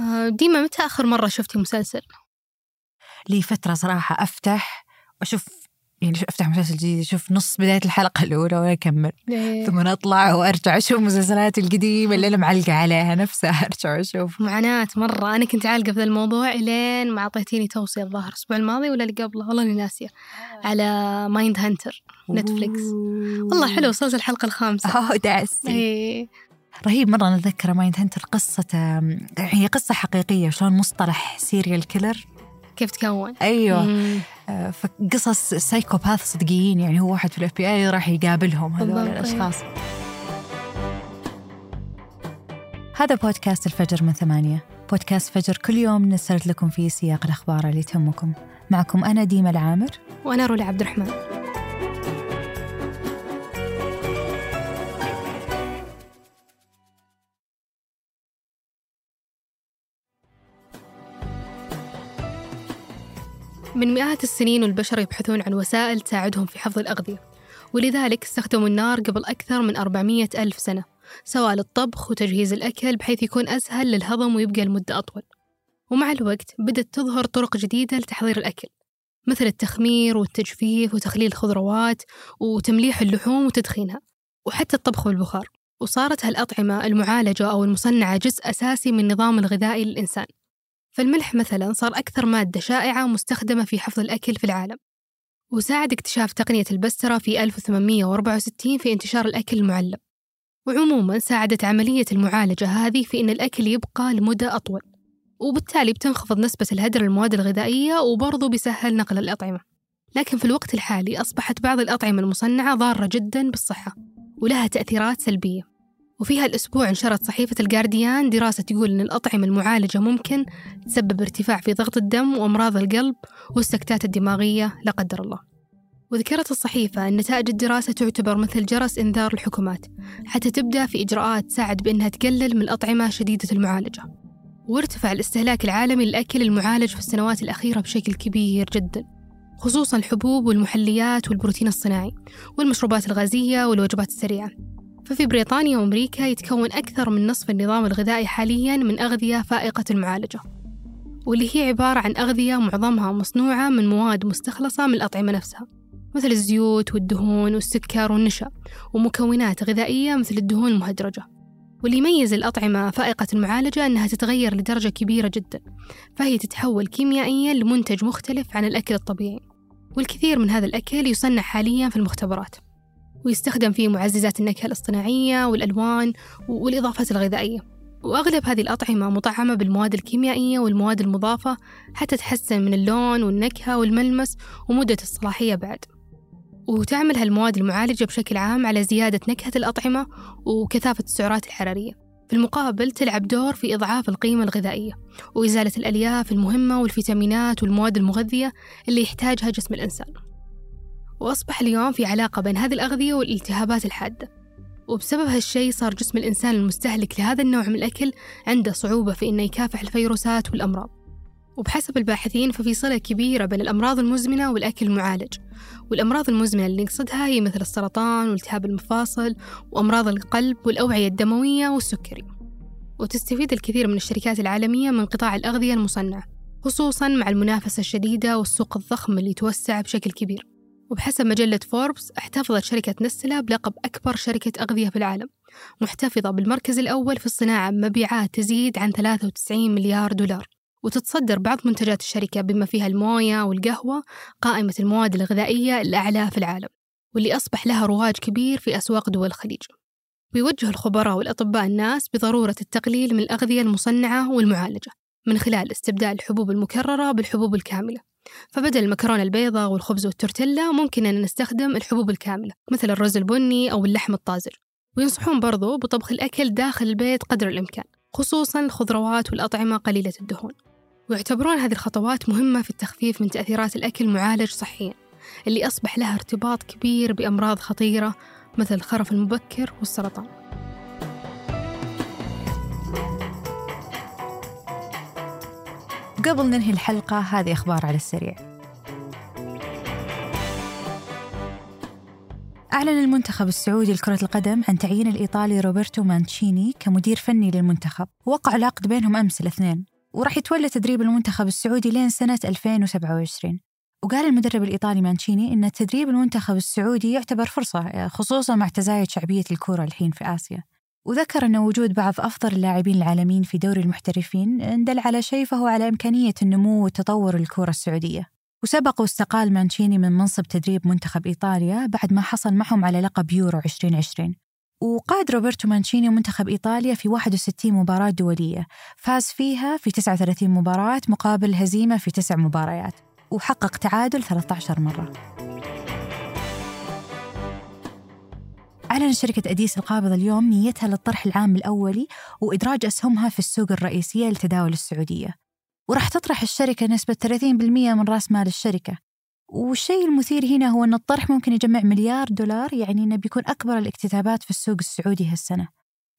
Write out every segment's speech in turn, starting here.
آه، ديما متى آخر مرة شفتي مسلسل؟ لي فترة صراحة أفتح وأشوف يعني أفتح مسلسل جديد أشوف نص بداية الحلقة الأولى وأكمل. إيه. ثم أطلع وأرجع أشوف المسلسلات القديمة اللي أنا معلقة عليها نفسها أرجع أشوف. معاناة مرة أنا كنت عالقة في ذا الموضوع إلين ما أعطيتيني توصية الظاهر الأسبوع الماضي ولا اللي قبله؟ والله إني ناسية. على Mindhunter Netflix والله حلو وصلت الحلقة الخامسة. أوه دعستي إيه. رهيب. مرة أنا أتذكر Mindhunter قصة هي قصة حقيقية. شلون مصطلح serial killer كيف تكون؟ أيوه. مم. آه، فقصص psychopath صدقيين. يعني هو واحد في ال FBI راح يقابلهم هذول الأشخاص. هذا بودكاست الفجر من ثمانية. بودكاست فجر كل يوم نسرد لكم فيه سياق الأخبار اللي تهمكم. معكم أنا ديما العامر. وأنا رولا عبد الرحمن. من مئات السنين والبشر يبحثون عن وسائل تساعدهم في حفظ الأغذية. ولذلك استخدموا النار قبل أكثر من 400 ألف سنة سواء للطبخ وتجهيز الأكل بحيث يكون أسهل للهضم ويبقى لمدة أطول. ومع الوقت بدأت تظهر طرق جديدة لتحضير الأكل مثل التخمير والتجفيف وتخليل الخضروات وتمليح اللحوم وتدخينها وحتى الطبخ بالبخار. وصارت هالأطعمة المعالجة أو المصنعة جزء أساسي من النظام الغذائي للإنسان. فالملح مثلا صار أكثر مادة شائعة مستخدمة في حفظ الأكل في العالم وساعد اكتشاف تقنية البسترة في 1864 في انتشار الأكل المعلب وعموما ساعدت عملية المعالجة هذه في أن الأكل يبقى لمدة أطول وبالتالي بتنخفض نسبة الهدر للمواد الغذائية وبرضه بيسهل نقل الأطعمة لكن في الوقت الحالي أصبحت بعض الأطعمة المصنعة ضارة جدا بالصحة ولها تأثيرات سلبية. وفيها الأسبوع نشرت صحيفة الجارديان دراسة تقول أن الأطعمة المعالجة ممكن تسبب ارتفاع في ضغط الدم وأمراض القلب والسكتات الدماغية لا قدر الله. وذكرت الصحيفة أن نتائج الدراسة تعتبر مثل جرس إنذار الحكومات حتى تبدأ في إجراءات تساعد بأنها تقلل من الأطعمة شديدة المعالجة. وارتفع الاستهلاك العالمي للأكل المعالج في السنوات الأخيرة بشكل كبير جدا خصوصا الحبوب والمحليات والبروتين الصناعي والمشروبات الغازية والوجبات السريعة. ففي بريطانيا وأمريكا يتكون أكثر من نصف النظام الغذائي حاليا من أغذية فائقة المعالجة واللي هي عبارة عن أغذية معظمها مصنوعة من مواد مستخلصة من الأطعمة نفسها مثل الزيوت والدهون والسكر والنشا ومكونات غذائية مثل الدهون المهدرجة واللي يميز الأطعمة فائقة المعالجة أنها تتغير لدرجة كبيرة جدا فهي تتحول كيميائيا لمنتج مختلف عن الأكل الطبيعي والكثير من هذا الأكل يصنع حاليا في المختبرات. ويستخدم فيه معززات النكهة الاصطناعية والألوان والإضافات الغذائية. وأغلب هذه الأطعمة مطعمة بالمواد الكيميائية والمواد المضافة حتى تحسن من اللون والنكهة والملمس ومدة الصلاحية بعد. وتعمل هالمواد المعالجة بشكل عام على زيادة نكهة الأطعمة وكثافة السعرات الحرارية. في المقابل تلعب دور في إضعاف القيمة الغذائية وإزالة الألياف المهمة والفيتامينات والمواد المغذية اللي يحتاجها جسم الإنسان. وأصبح اليوم في علاقة بين هذه الأغذية والالتهابات الحادة. وبسبب هالشيء صار جسم الإنسان المستهلك لهذا النوع من الأكل عنده صعوبة في إنه يكافح الفيروسات والأمراض. وبحسب الباحثين ففي صلة كبيرة بين الأمراض المزمنة والأكل المعالج. والأمراض المزمنة اللي نقصدها هي مثل السرطان والتهاب المفاصل وأمراض القلب والأوعية الدموية والسكري. وتستفيد الكثير من الشركات العالمية من قطاع الأغذية المصنعة خصوصا مع المنافسة الشديدة والسوق الضخم اللي توسع بشكل كبير. وبحسب مجلة فوربس احتفظت شركة نستلا بلقب أكبر شركة أغذية في العالم محتفظة بالمركز الأول في الصناعة بمبيعات تزيد عن 93 مليار دولار. وتتصدر بعض منتجات الشركة بما فيها الموية والقهوة قائمة المواد الغذائية الأعلى في العالم واللي أصبح لها رواج كبير في أسواق دول الخليج. ويوجه الخبراء والأطباء الناس بضرورة التقليل من الأغذية المصنعة والمعالجة من خلال استبدال الحبوب المكررة بالحبوب الكاملة. فبدل المكرونة البيضاء والخبز والتورتيلا ممكن أن نستخدم الحبوب الكاملة مثل الرز البني أو اللحم الطازج. وينصحون برضو بطبخ الأكل داخل البيت قدر الإمكان خصوصا الخضروات والأطعمة قليلة الدهون. ويعتبرون هذه الخطوات مهمة في التخفيف من تأثيرات الأكل المعالج صحيا اللي أصبح لها ارتباط كبير بأمراض خطيرة مثل الخرف المبكر والسرطان. قبل ننهي الحلقة هذه أخبار على السريع. أعلن المنتخب السعودي لكرة القدم عن تعيين الإيطالي روبرتو مانشيني كمدير فني للمنتخب. وقع العقد بينهم أمس الاثنين. وراح يتولى تدريب المنتخب السعودي لين سنة 2027 وقال المدرب الإيطالي مانشيني أن تدريب المنتخب السعودي يعتبر فرصة خصوصا مع تزايد شعبية الكرة الحين في آسيا. وذكر أن وجود بعض أفضل اللاعبين العالميين في دوري المحترفين دل على شيء فهو على إمكانية النمو وتطور الكرة السعودية. وسبق واستقال مانشيني من منصب تدريب منتخب إيطاليا بعد ما حصل معهم على لقب يورو 2020 وقاد روبرتو مانشيني منتخب إيطاليا في 61 مباراة دولية. فاز فيها في 39 مباراة مقابل هزيمة في 9 مباريات. وحقق تعادل 13 مرة. أعلنت شركة أديس القابضة اليوم نيتها للطرح العام الأولي وإدراج أسهمها في السوق الرئيسية لتداول السعودية. وراح تطرح الشركة نسبة 30% من رأس مال الشركة. والشيء المثير هنا هو أن الطرح ممكن يجمع مليار دولار يعني أنه بيكون أكبر الاكتتابات في السوق السعودي هالسنة.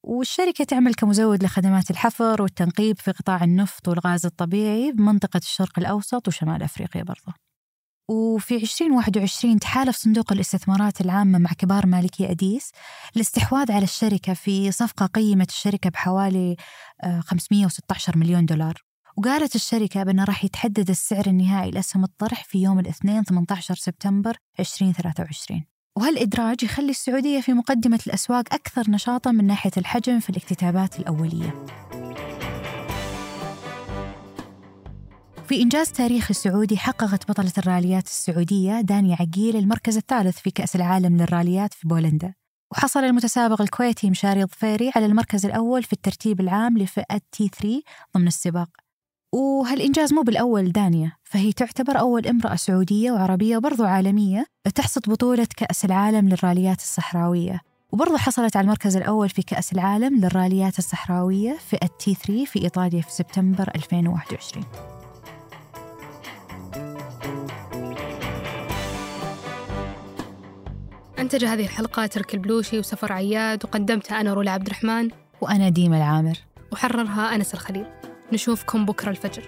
والشركة تعمل كمزود لخدمات الحفر والتنقيب في قطاع النفط والغاز الطبيعي بمنطقة الشرق الأوسط وشمال أفريقيا برضه وفي 2021 تحالف صندوق الاستثمارات العامة مع كبار مالكي أديس الاستحواذ على الشركة في صفقة قيمت الشركة بحوالي 516 آه، مليون دولار. وقالت الشركة بأنه راح يتحدد السعر النهائي لأسهم الطرح في يوم الاثنين 18 سبتمبر 2023 وهالإدراج يخلي السعودية في مقدمة الأسواق أكثر نشاطا من ناحية الحجم في الاكتتابات الأولية. في إنجاز تاريخي سعودي حققت بطلة الراليات السعودية دانيا عقيل المركز الثالث في كأس العالم للراليات في بولندا. وحصل المتسابق الكويتي مشاري ظفيري على المركز الأول في الترتيب العام لفئة T3 ضمن السباق. وهالإنجاز مو بالأول دانيا فهي تعتبر أول امرأة سعودية وعربية وبرضو عالمية تحصد بطولة كأس العالم للراليات الصحراوية. وبرضو حصلت على المركز الأول في كأس العالم للراليات الصحراوية فئة T3 في إيطاليا في سبتمبر 2021 أنتج هذه الحلقة ترك البلوشي وسفر عياد وقدمتها أنا رولا عبد الرحمن. وأنا ديمة العامر. وحررها أنس الخليل. نشوفكم بكرة الفجر.